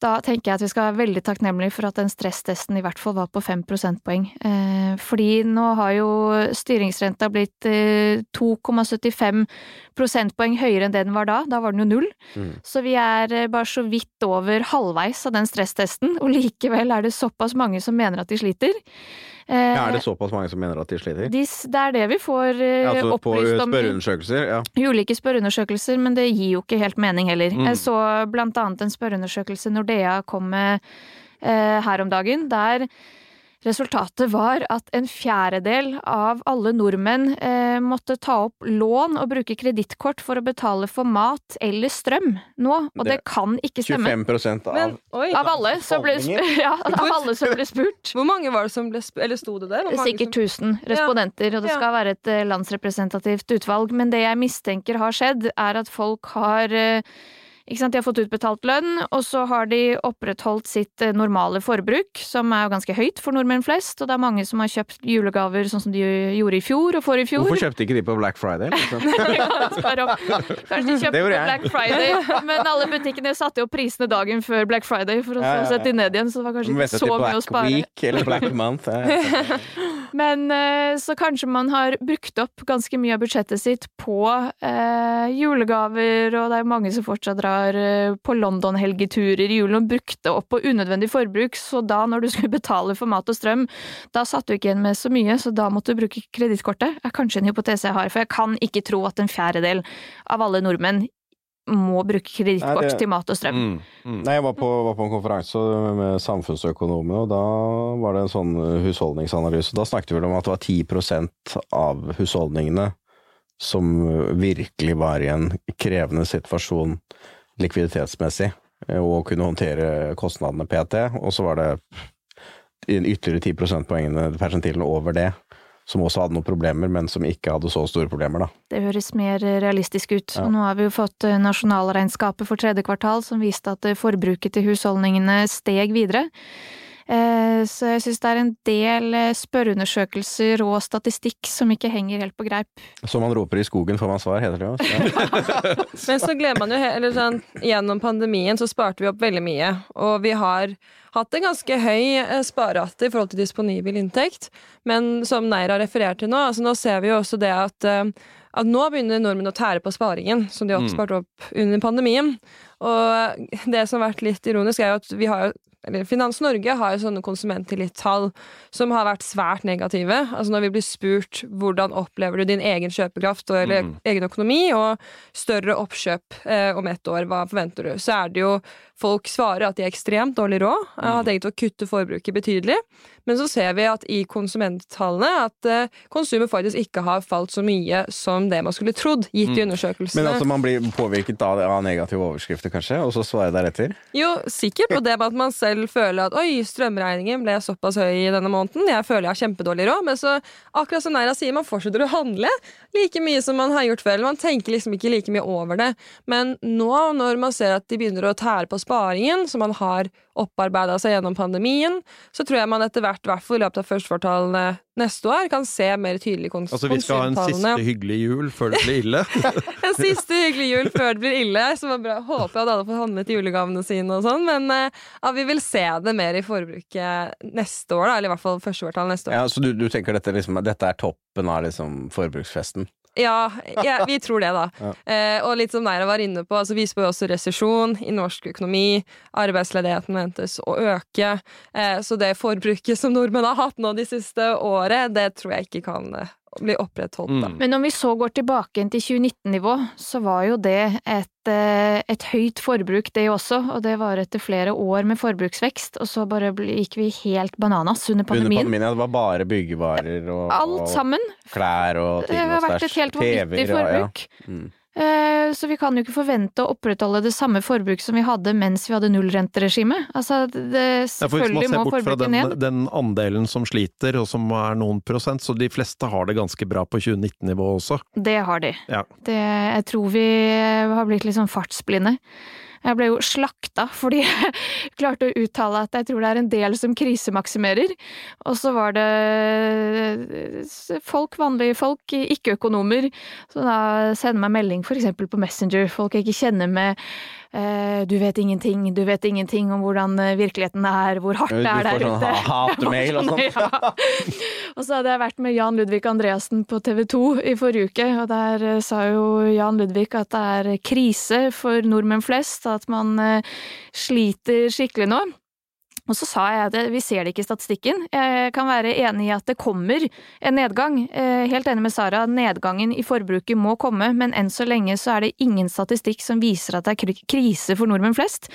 da tenker jeg at vi skal være veldig takknemlige for at den stresstesten i hvert fall var på 5 prosentpoeng. Eh, fordi nå har jo styringsrenta blitt eh, 2,75 prosentpoeng høyere enn det den var da. Da var den jo null. Mm. Så vi er eh, bare så vidt over halvveis av den stresstesten, og likevel er det såpass mange som mener at de sliter. Eh, Ja, er det såpass mange som mener at de sliter? de, det er det vi får eh, Altså på opplyst om i- spørreundersøkelser? Ja. ulike spørreundersøkelser, men det gir jo ikke helt mening heller. Mm. Jeg så blant annet en spørreundersøkelse Nordea kom med eh, her om dagen, der Resultatet var at en fjerdedel av alle nordmenn eh, måtte ta opp lån og bruke kredittkort for å betale for mat eller strøm nå, og det, Det- kan ikke stemme. 25 av Men oi, Av alle som ble, ja, av alle som ble spurt. hvor mange var det som ble spurt, Eller sto det der? Hvor mange Sikkert som- 1000 respondenter, og det skal være et eh, landsrepresentativt utvalg. Men det jeg mistenker har skjedd, er at folk har eh, De har fått utbetalt lønn, og så har de opprettholdt sitt eh, normale forbruk, som er jo ganske høyt for nordmenn flest. Og det er mange som har kjøpt julegaver sånn som de gjorde i fjor og forrige fjor. Hvorfor kjøpte ikke de på Black Friday? Liksom? Kanskje de kjøpte på. Black Friday, men alle butikkene satte jo prisene dagen før Black Friday for å Ja, ja, ja. sette de ned igjen, så det var kanskje ikke så mye å spare. Week eller Black Month. Men eh, så kanskje man har brukt opp ganske mye av budsjettet sitt på eh, julegaver, og det er mange som fortsatt drar eh, på London-helgeturer i julen og brukte opp på unødvendig forbruk, så da når du skulle betale for mat og strøm, da satt du ikke igjen med så mye, så da måtte du bruke kredittkortet. er kanskje en hypotese jeg har, for jeg kan ikke tro at en fjerdedel av alle nordmenn må bruke kredittkort det- til mat og strøm. Mm, mm. Nei, jeg var på, var på en konferanse med samfunnsøkonomene, og da var det en sånn husholdningsanalyse. Da snakket vi om at det var 10% av husholdningene som virkelig var i en krevende situasjon likviditetsmessig, eh, og kunne håndtere kostnadene PT, og så var det ytterligere 10 prosentpoengene persentilene over det, som også hadde noen problemer, men som ikke hadde så store problemer, da. Det høres mer realistisk ut. Ja. Nå har vi jo fått eh, nasjonalregnskapet for tredje kvartal som viste at eh, forbruket til husholdningene steg videre. Eh, Så jeg syns det er en del eh, spørreundersøkelser og statistikk som ikke henger helt på greip. Som man roper i skogen får man svar, heter det jo. Men så glemmer man jo eller sånn, Gjennom pandemien så sparte vi opp veldig mye. Og vi har hatt en ganske høy eh, sparerate i forhold til disponibel inntekt. Men som Neira refererte til nå, altså nå ser vi jo også det at, at nå begynner nordmenn å tære på sparingen, som de har Mm. spart opp under pandemien. Og det som har vært litt ironisk, er jo at vi har jo eller Finans Norge har jo sånne konsumenttillitstall som har vært svært negative. Altså når vi blir spurt hvordan opplever du din egen kjøpekraft og, eller Mm. egen økonomi, og større oppkjøp eh, om ett år, hva forventer du? Så er det jo Folk svarer at de har ekstremt dårlig råd, har tenkt å kutte forbruket betydelig. Men så ser vi at i konsumenttallene at eh, konsumet faktisk ikke har falt så mye som det man skulle trodd, gitt i undersøkelsene. Men altså man blir påvirket av, av negative overskrifter, kanskje, og så svarer deretter? Jo, sikkert. Og det med at man selv føler at oi, strømregningen ble såpass høy i denne måneden, jeg føler jeg har kjempedårlig råd, men så akkurat som Neira sier, man fortsetter å handle like mye som man har gjort før. Man tenker liksom ikke like mye over det. Men nå, når man ser at de begynner å tære på sparingen, som man har opparbeida seg gjennom pandemien, så tror jeg man etter hvert, i hvert fall i løpet av førstekvartalene neste år, kan se mer tydelig kons Altså, vi skal ha en siste hyggelig jul før det blir ille. En siste hyggelig jul før det blir ille. Så var bra. Håper jeg at alle får handlet julegavene sine og sånn. Men eh, ja, vi vil se det mer i forbruket neste år, da. Eller i hvert fall første kvartal neste år. Ja, så du, du tenker dette, liksom, dette er toppen av liksom, forbruksfesten? Ja, ja, vi tror det, da. Ja. Eh, og litt som Neira var inne på, altså vi spør også resesjon i norsk økonomi. Arbeidsledigheten ventes å øke. Eh, så det forbruket som nordmenn har hatt nå de siste året, det tror jeg ikke kan eh, bli opprettholdt, da. Mm. Men om vi så går tilbake igjen til 2019-nivå, så var jo det et, eh, et høyt forbruk det også, og det var etter flere år med forbruksvekst, og så bare gikk vi helt bananas under Under pandemien. pandemien, ja, det var bare byggevarer og, Alt og klær og Det har vært et helt vanvittig TV-er, ja, ja. forbruk. Mm. Eh, Så vi kan jo ikke forvente å opprettholde det samme forbruket som vi hadde mens vi hadde nullrenteregime. Altså, det, Ja, for hvis man selvfølgelig ser må bort fra den, ned. den andelen som sliter, og som er noen prosent, så de fleste har det ganske bra på 2019-nivå også. Det har de. Ja. Det, jeg tror vi har blitt litt sånn fartsblinde. Jeg ble jo slakta fordi jeg klarte å uttale at jeg tror det er en del som krisemaksimerer. Og så var det folk, vanlige folk, ikke-økonomer, som da sender meg melding eksempel på Messenger, folk jeg ikke kjenner med eh, 'du vet ingenting, du vet ingenting om hvordan eh, virkeligheten er, hvor hardt det er der ute. Du får sånn hatemail og sånt. Ja. Og så hadde jeg vært med Jan Ludvig Andreassen på TV 2 i forrige uke, og der eh, sa jo Jan Ludvig at det er krise for nordmenn flest, at man eh, sliter skikkelig nå. Og så sa jeg at vi ser det ikke i statistikken. Jeg kan være enig i at det kommer en nedgang. Eh, Helt enig med Sara, nedgangen i forbruket må komme, men enn så lenge så er det ingen statistikk som viser at det er krise for nordmenn flest.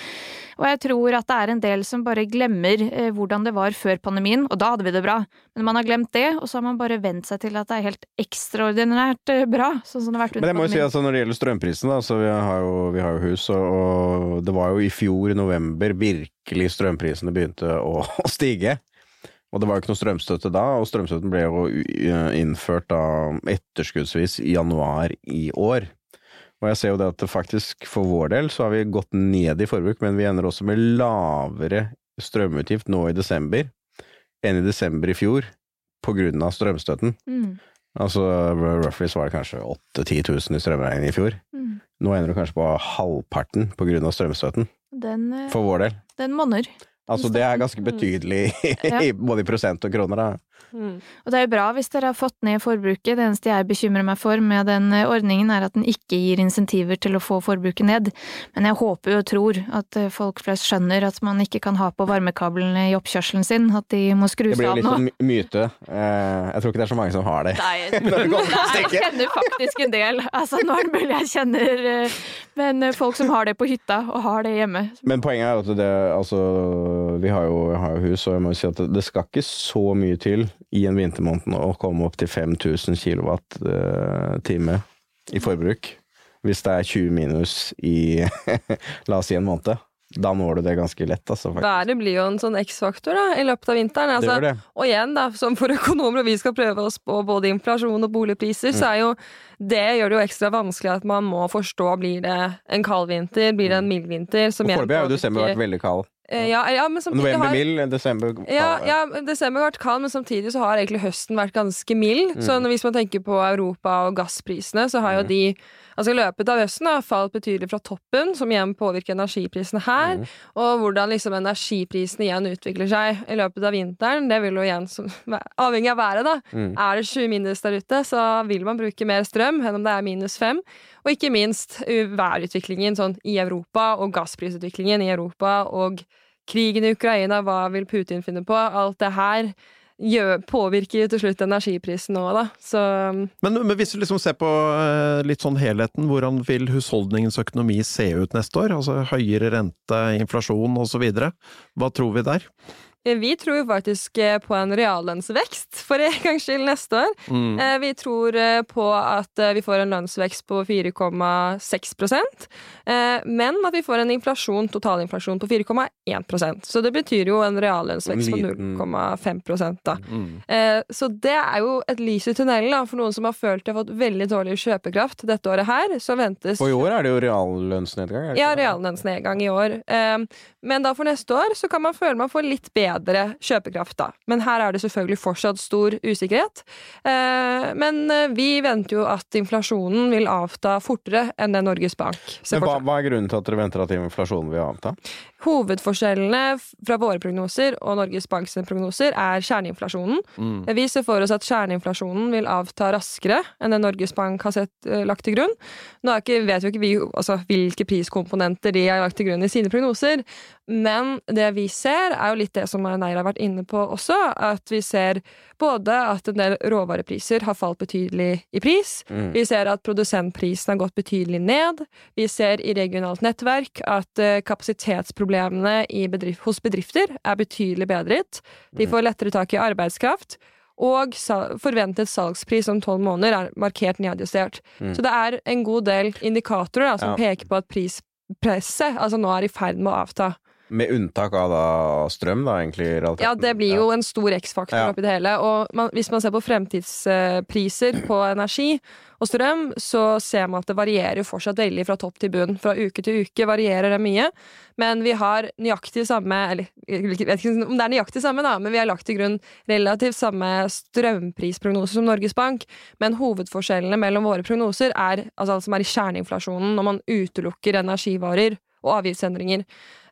Og jeg tror at det er en del som bare glemmer eh, hvordan det var før pandemien, og da hadde vi det bra. Men man har glemt det, og så har man bare vent seg til at det er helt ekstraordinært eh, bra. sånn som det har vært under pandemien. Men jeg må jo si altså når det gjelder strømprisen, da, så vi har jo, vi har jo hus, og, og det var jo i fjor, i november, virkelig strømprisene begynte å, å stige. Og det var jo ikke noe strømstøtte da, og strømstøtten ble jo uh, innført da etterskuddsvis i januar i år. Og jeg ser jo det at faktisk for vår del så har vi gått ned i forbruk, men vi ender også med lavere strømutgift nå i desember enn i desember i fjor på grunn av strømstøtten. Mm, Altså roughly så var det kanskje 8000-10 000 i strømregning i fjor. mm. Nå ender du kanskje på halvparten på grunn av strømstøtten, Den, eh, for vår del. den monner. Altså det er ganske betydelig, Ja. både i prosent og kroner, da. Mm. Og det er jo bra hvis dere har fått ned forbruket. Det eneste jeg bekymrer meg for med den eh, ordningen, er at den ikke gir insentiver til å få forbruket ned. Men jeg håper jo og tror at eh, folk flest skjønner at man ikke kan ha på varmekablene i oppkjørselen sin, at de må skru seg av nå. Det blir jo litt sånn myte. Eh, Jeg tror ikke det er så mange som har det. Nei, jeg kjenner faktisk en del. Altså, nå er det mulig jeg kjenner Men folk som har det på hytta, og har det hjemme. Men poenget er at det, altså, vi har jo, har jo hus, og jeg må jo si at det, det skal ikke så mye til i en vintermåned å komme opp til 5000 kilowatt-time i forbruk. Hvis det er 20 minus i la oss si en måned. Da når du det ganske lett, altså. Været blir jo en sånn X-faktor da, i løpet av vinteren. Altså, det det. Og igjen, da, som for økonomer, og vi skal prøve oss på både inflasjon og boligpriser, så er jo det gjør det jo ekstra vanskelig at man må forstå blir det en kald vinter, blir det en mild vinter. Som Og foreløpig har jo desember vært veldig kald. Eh, Ja, ja, men samtidig November har mild, desember kald. ja, ja, desember har vært kald, men samtidig så har egentlig høsten vært ganske mild. Så Mm. Så hvis man tenker på Europa og gassprisene, så har jo de Altså i løpet av høsten har falt betydelig fra toppen, som igjen påvirker energiprisene her. Mm. Og hvordan liksom energiprisene igjen utvikler seg i løpet av vinteren, det vil jo igjen som, avhengig av været, da. Mm. Er det 20 minus der ute, så vil man bruke mer strøm enn om det er minus 5. Og ikke minst værutviklingen sånn i Europa, og gassprisutviklingen i Europa, og krigen i Ukraina, hva vil Putin finne på? Alt det her påvirker jo til slutt energiprisen òg, da. Så um, Men, men hvis du liksom ser på eh, litt sånn helheten, hvordan vil husholdningens økonomi se ut neste år? Altså høyere rente, inflasjon osv. Hva tror vi der? Vi tror jo faktisk eh, på en reallønnsvekst for en gangs skyld neste år. Mm. Eh, Vi tror eh, på at eh, vi får en lønnsvekst på 4,6 eh, men at vi får en inflasjon, totalinflasjon på 4,1% Så det betyr jo en reallønnsvekst på 0,5 da. Mm. Eh, Så det er jo et lys i tunnelen da, for noen som har følt de har fått veldig dårlig kjøpekraft dette året her. Så ventes Og i år er det jo reallønnsnedgang. det ja, reallønnsnedgang i år. Eh, Men da for neste år så kan man føle man får litt bedre kjøpekraft, da. Men her er det selvfølgelig fortsatt stor usikkerhet. Eh, Men eh, vi venter jo at inflasjonen vil avta fortere enn det Norges Bank ser Men seg. hva, hva er grunnen til at dere venter at inflasjonen vil avta? Hovedforskjellene fra våre prognoser og Norges Banks prognoser er kjerneinflasjonen. Mm. Vi ser for oss at kjerneinflasjonen vil avta raskere enn det Norges Bank har sett, uh, lagt til grunn. Nå er ikke, vet jo ikke vi altså, hvilke priskomponenter de har lagt til grunn i sine prognoser, men det vi ser, er jo litt det som Neira har vært inne på også, at vi ser både at en del råvarepriser har falt betydelig i pris, Mm. vi ser at produsentprisen har gått betydelig ned, vi ser i regionalt nettverk at uh, kapasitetsproblemene i bedrift, hos bedrifter er betydelig bedret. De får lettere tak i arbeidskraft. Og forventet salgspris om tolv måneder er markert nedjustert. Så det er en god del indikatorer da, som Ja. peker på at prispresset altså nå er i ferd med å avta. Med unntak av da strøm, da, egentlig? Ja, det blir jo en stor X-faktor Ja. oppi det hele. Og man, hvis man ser på fremtidspriser på energi og strøm, så ser man at det varierer jo fortsatt veldig fra topp til bunn. Fra uke til uke varierer det mye. Men vi har nøyaktig samme Eller jeg vet ikke om det er nøyaktig samme, da, men vi har lagt til grunn relativt samme strømprisprognose som Norges Bank. Men hovedforskjellene mellom våre prognoser er altså som er i kjerneinflasjonen, når man utelukker energivarer og avgiftsendringer.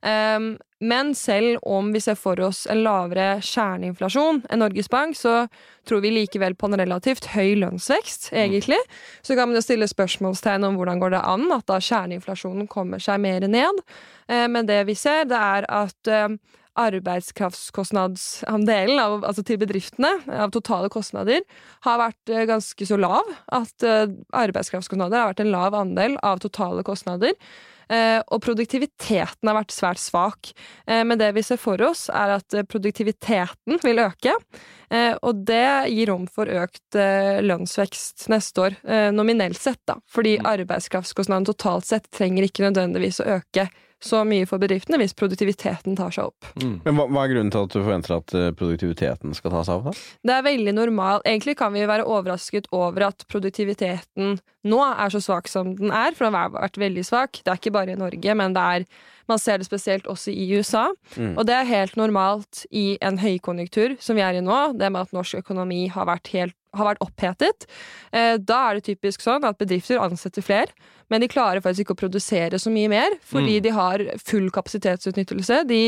Um, men selv om vi ser for oss en lavere kjerneinflasjon enn Norges Bank, så tror vi likevel på en relativt høy lønnsvekst, egentlig. Så kan man jo stille spørsmålstegn om hvordan går det an at da kjerneinflasjonen kommer seg mer ned. Eh, men det vi ser, det er at eh, arbeidskraftkostnadsandelen av, altså til bedriftene av totale kostnader har vært eh, ganske så lav. At eh, arbeidskraftskostnader har vært en lav andel av totale kostnader. Eh, og produktiviteten har vært svært svak. Eh, men det vi ser for oss, er at eh, produktiviteten vil øke. Og det gir rom for økt lønnsvekst neste år, nominelt sett, da. Fordi arbeidskraftskostnaden totalt sett trenger ikke nødvendigvis å øke så mye for bedriftene hvis produktiviteten tar seg opp. Men hva, hva er grunnen til at du forventer at eh, produktiviteten skal ta seg opp? da? Det er veldig normalt. Egentlig kan vi være overrasket over at produktiviteten nå er så svak som den er, for den har vært veldig svak. Det er ikke bare i Norge, men det er, man ser det spesielt også i USA. Mm. Og det er helt normalt i en høykonjunktur som vi er i nå, det med at norsk økonomi har vært helt har vært opphetet. Eh, da er det typisk sånn at bedrifter ansetter flere, men de klarer faktisk ikke å produsere så mye mer, fordi de har full kapasitetsutnyttelse. De,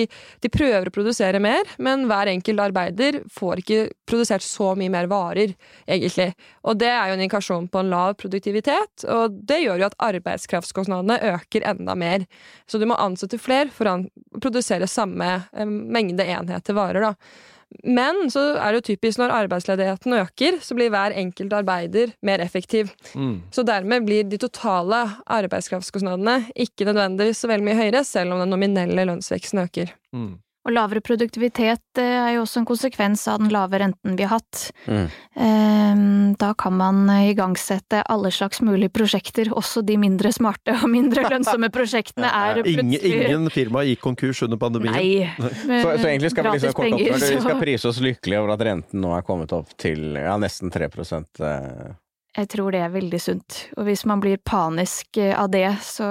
de prøver å produsere mer, men hver enkelt arbeider får ikke produsert så mye mer varer, egentlig. Og det er jo en indikasjon på en lav produktivitet, og det gjør jo at arbeidskraftskostnadene øker enda mer. Så du må ansette flere for å produsere samme eh, mengde enheter varer, da. Men så er det jo typisk når arbeidsledigheten øker, så blir hver enkelt arbeider mer effektiv. Mm. Så dermed blir de totale arbeidskraftskostnadene ikke nødvendigvis så veldig mye høyere, selv om den nominelle lønnsveksten øker. Mm. Og lavere produktivitet eh, er jo også en konsekvens av den lave renten vi har hatt. Mm. Eh, Da kan man eh, igangsette alle slags mulige prosjekter, også de mindre smarte og mindre lønnsomme prosjektene er Ingen, plutselig ingen firma gikk konkurs under pandemien. Nei. Så, så egentlig skal vi liksom kort opp, vi skal prise oss lykkelige over at renten nå er kommet opp til ja, nesten 3 eh, Jeg tror det er veldig sunt. Og hvis man blir panisk eh, av det, så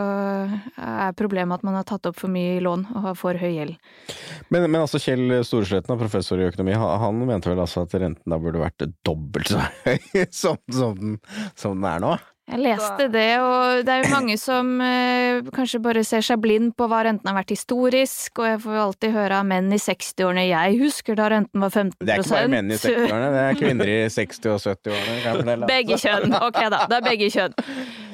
er problemet at man har tatt opp for mye lån og har for høy gjeld. Men, men altså Kjell Storesletten, professor i økonomi, han, mente vel altså at renten da burde vært dobbelt så høy som, som, som den er nå? Jeg leste det, og det er jo mange som eh, kanskje bare ser seg blind på hva renten har vært historisk, og jeg får jo alltid høre av menn i 60-årene jeg husker da renten var 15 Det er ikke bare menn i 60-årene, det er kvinner i 60- og 70-årene. kan jeg fortelle. Begge kjønn. Ok da, det er begge kjønn.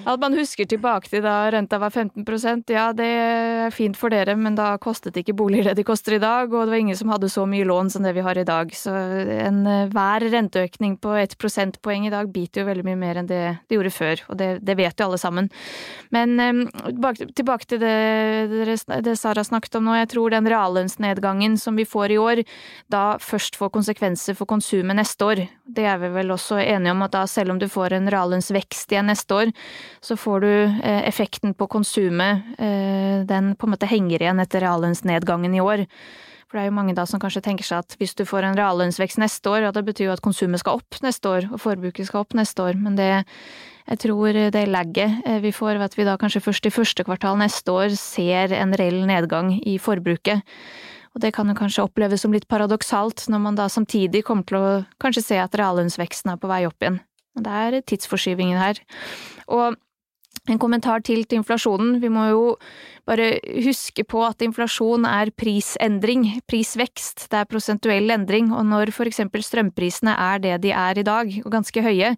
At man husker tilbake til da renta var 15% ja det er fint for dere, men da kostet ikke boliger det de koster i dag, og det var ingen som hadde så mye lån som det vi har i dag. Så en, eh, renteøkning på ett prosentpoeng i dag biter jo veldig mye mer enn det det gjorde før, og det, det vet jo alle sammen. Men eh, tilbake til det, det Sara snakket om nå, jeg tror den reallønnsnedgangen som vi får i år, da først får konsekvenser for konsumet neste år. Det er vi vel også enige om, at da selv om du får en reallønnsvekst igjen neste år, så får du eh, effekten på konsumet, eh, den på en måte henger igjen etter reallønnsnedgangen i år. For det er jo mange da som kanskje tenker seg at hvis du får en reallønnsvekst neste år, ja det betyr jo at konsumet skal opp neste år, og forbruket skal opp neste år, men det jeg tror det lagget eh, vi får ved at vi da kanskje først i første kvartal neste år ser en reell nedgang i forbruket. Og det kan jo kanskje oppleves som litt paradoksalt, når man da samtidig kommer til å kanskje se at reallønnsveksten er på vei opp igjen. Men det er tidsforskyvingen her. Og en kommentar til til inflasjonen. Vi må jo bare huske på at inflasjon er prisendring, prisvekst. Det er prosentuell endring, og når for eksempel strømprisene er det de er i dag, og ganske høye,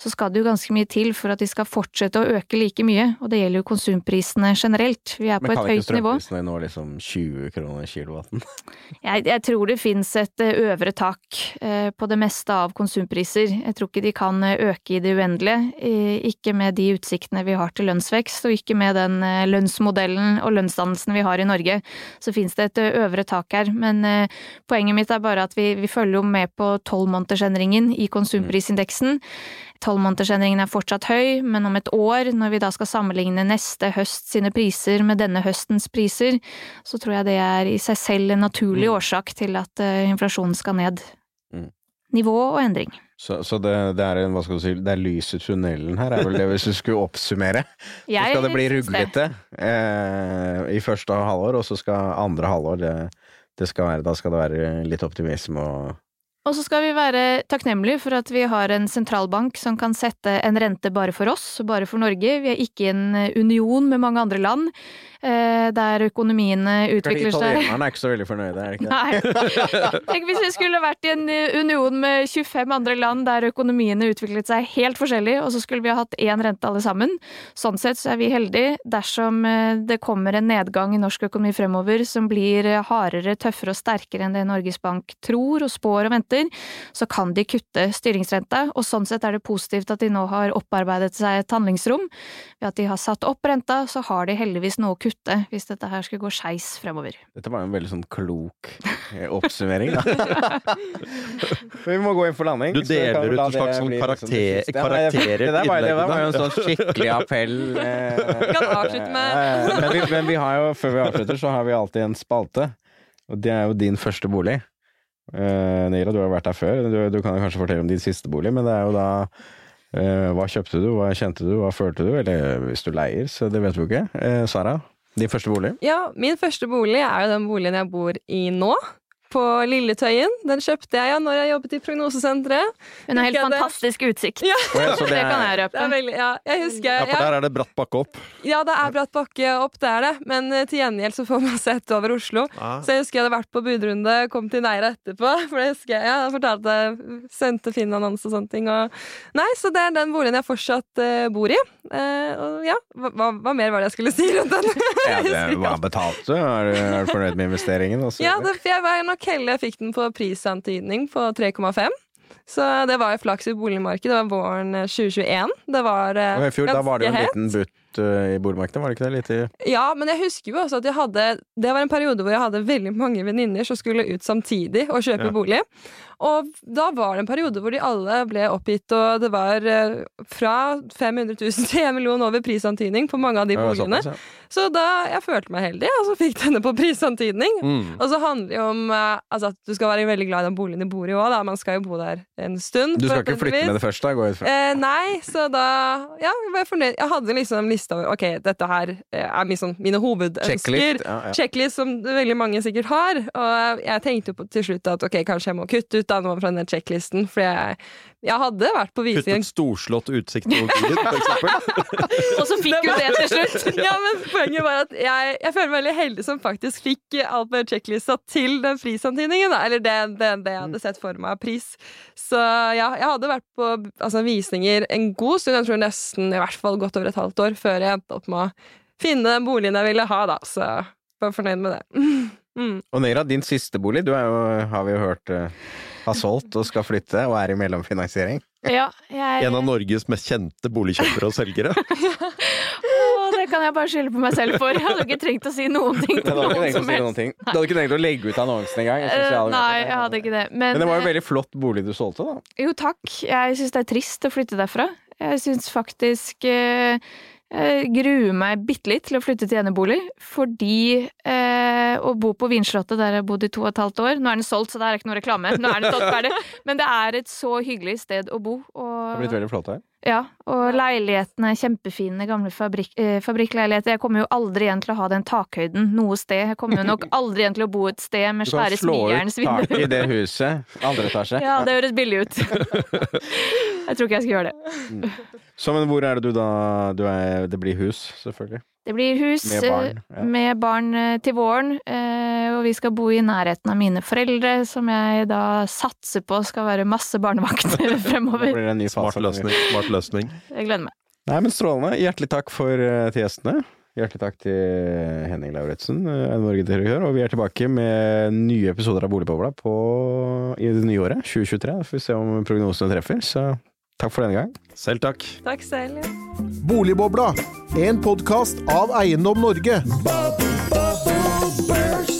så skal det jo ganske mye til for at de skal fortsette å øke like mye, og det gjelder jo konsumprisene generelt. Vi er på et høyt nivå. Men kan ikke nivå. strømprisene nå liksom 20 kroner kilowatten? Jeg, jeg tror det finnes et eh, øvre tak eh, på det meste av konsumpriser. Jeg tror ikke de kan eh, øke i det uendelige. Ikke med de utsiktene vi har til lønnsvekst, og ikke med den eh, lønnsmodellen og lønnsdannelsen vi har i Norge. Så finnes det et eh, øvre tak her. Men eh, poenget mitt er bare at vi, vi følger jo med på tolvmånedersendringen i konsumprisindeksen. Tolvmånedersendringen er fortsatt høy, men om et år, når vi da skal sammenligne neste høst sine priser med denne høstens priser, så tror jeg det er i seg selv en naturlig årsak til at inflasjonen skal ned. Mm. Nivå og endring. Så, så det, det er en, hva skal du si, det er lys i tunnelen her, er vel det hvis du skulle oppsummere? Så skal det bli ruglete eh, i første halvår, og så skal andre halvår det, det skal være, Da skal det være litt optimisme og Og så skal vi være takknemlige for at vi har en sentralbank som kan sette en rente bare for oss, bare for Norge. Vi er ikke i en union med mange andre land, eh, der økonomiene utvikler seg Italienerne er ikke så veldig fornøyde, er det ikke det? Nei. Tenk hvis vi skulle vært i en eh, union med 25 andre land der økonomiene utviklet seg helt forskjellig, og så skulle vi ha hatt én rente alle sammen. Sånn sett så er vi heldige dersom eh, det kommer en nedgang i norsk økonomi fremover som blir eh, hardere, tøffere og sterkere enn det Norges Bank tror og spår og venter. Prosenter, så kan de kutte styringsrenta, og sånn sett er det positivt at de nå har opparbeidet seg et handlingsrom. Ved at de har satt opp renta, så har de heldigvis noe å kutte hvis dette her skulle gå skeis fremover. Dette var jo en veldig sånn klok eh, oppsummering, da. Vi må gå inn for landing. Du deler ut en slags sånn liksom det karakter- det- karakterer i innlegget. var, det var jo en sånn skikkelig appell. eh, kan avslutte med- men, vi, men vi har jo, før vi avslutter, så har vi alltid en spalte. Og det er jo din første bolig. Uh, Neira, du har vært der før. Du, du kan kanskje fortelle om din siste bolig, men det er jo da uh, Hva kjøpte du, hva kjente du, hva følte du? Eller hvis du leier, så det vet vi jo ikke. Uh, Sara, din første bolig? Ja, min første bolig er jo den boligen jeg bor i nå. På Lilletøyen. Den kjøpte jeg ja når jeg jobbet i prognosesenteret. Hun har helt det? fantastisk utsikt. Ja, Oh, ja, så Det kan jeg det røpe. er veldig, ja, jeg husker Ja, for der er det bratt bakke opp. ja, det er bratt bakke opp, det er det. Men eh, til gjengjeld så får man sett over Oslo. Ah. Så jeg husker jeg hadde vært på budrunde, kom til Neira etterpå. For det husker jeg, jeg fortalte Sendte Finn-annonse og sånne ting. Og, nei, så det er den boligen jeg fortsatt uh, bor i. Uh, og ja, hva, hva, mer var det jeg skulle si rundt den? Ja, det, hva betalt, du? Er, du- fornøyd med investeringen? Også. Ja, det, jeg var nok jeg fikk den på prisantydning på 3,5. Så det var jo flaks i boligmarkedet. Det var våren eh, 2021. Det var eh, Og i fjor, da var det jo en liten butt eh, i boligmarkedet, var det ikke det? Litt i Ja, men jeg husker jo også at jeg hadde Det var en periode hvor jeg hadde veldig mange venninner som skulle ut samtidig og kjøpe Ja. bolig. Og da var det en periode hvor de alle ble oppgitt, og det var eh, fra 500 000 til 1 million over prisantydning på mange av de boligene. såpass, ja. Så da jeg følte meg heldig, og så fikk denne på prisantydning. Mm. Og så handler det jo om eh, altså at du skal være veldig glad i den boligen du bor i òg. Man skal jo bo der en stund. Du skal ikke flytte med det første. Går jeg ut fra. Eh, nei, så da Ja, jeg var fornøyd. Jeg hadde liksom en liste over Ok, dette her eh, er sånn, mine hovedønsker. Checklist. Ja, ja. Checklist som veldig mange sikkert har. Og jeg tenkte på, til slutt at ok, kanskje jeg må kutte ut da noe fra den checklisten. For jeg, jeg hadde vært på Kuttet visning storslått utsikt over byen, for eksempel. Og så fikk hun det til slutt! ja, men Poenget var at jeg, jeg føler meg veldig heldig som faktisk fikk alt med checklista til den prisantydningen. Eller det, det, det jeg hadde sett for meg av pris. Så ja, jeg hadde vært på altså, visninger en god stund. Jeg tror nesten i hvert fall godt over et halvt år før jeg endte opp med å finne den boligen jeg ville ha. Da. Så jeg var fornøyd med det. Mm. Og Neira, din siste bolig, du jo, har vi jo hørt eh, har solgt og skal flytte, og er i mellomfinansiering. Ja, jeg, En av Norges mest kjente boligkjøpere og selgere. Å, det kan jeg bare skylde på meg selv for. Jeg hadde ikke trengt å si noen ting til noen som helst. si noen ting. Du hadde ikke tenkt å legge ut annonsen engang? Eh, Nei, jeg hadde ikke det. Men, Men det var jo eh, veldig flott bolig du solgte, da. Jo, takk. Jeg syns det er trist å flytte derfra. Jeg syns faktisk eh, Jeg gruer meg bitte litt til å flytte til enebolig, fordi eh, å bo på Vinslottet, der jeg har bodd i to og et halvt år Nå er den solgt, så det er ikke noe reklame. Nå er den solgt ferdig. Men det er et så hyggelig sted å bo. Det har blitt veldig flott her. Ja, og leilighetene er kjempefine, gamle fabrik, eh, fabrikkleiligheter. Jeg kommer jo aldri igjen til å ha den takhøyden noe sted. Jeg kommer jo nok aldri igjen til å bo et sted med Du kan slå ut tak i det huset. Andre etasje. Ja, det høres billig ut. Jeg tror ikke jeg skal gjøre det. Så, men hvor er det du da du er, Det blir hus, selvfølgelig. Det blir hus Med barn, eh, ja. med barn eh, til våren, eh, og vi skal bo i nærheten av mine foreldre, som jeg da satser på skal være masse barnevakt fremover. det blir en ny Smart løsning. Smart løsning. Jeg gleder meg. Nei, men Strålende. Hjertelig takk for, eh, til gjestene. Hjertelig takk til Henning Lauritzen, eh, Norge-direktør. Og vi er tilbake med nye episoder av Boligbobla på, i det nye året, 2023. Da får vi se om prognosene treffer. Så takk for denne gang. Selv takk. Takk selv. Boligbobla, en podkast av Eiendom Norge. Ba, ba, burst.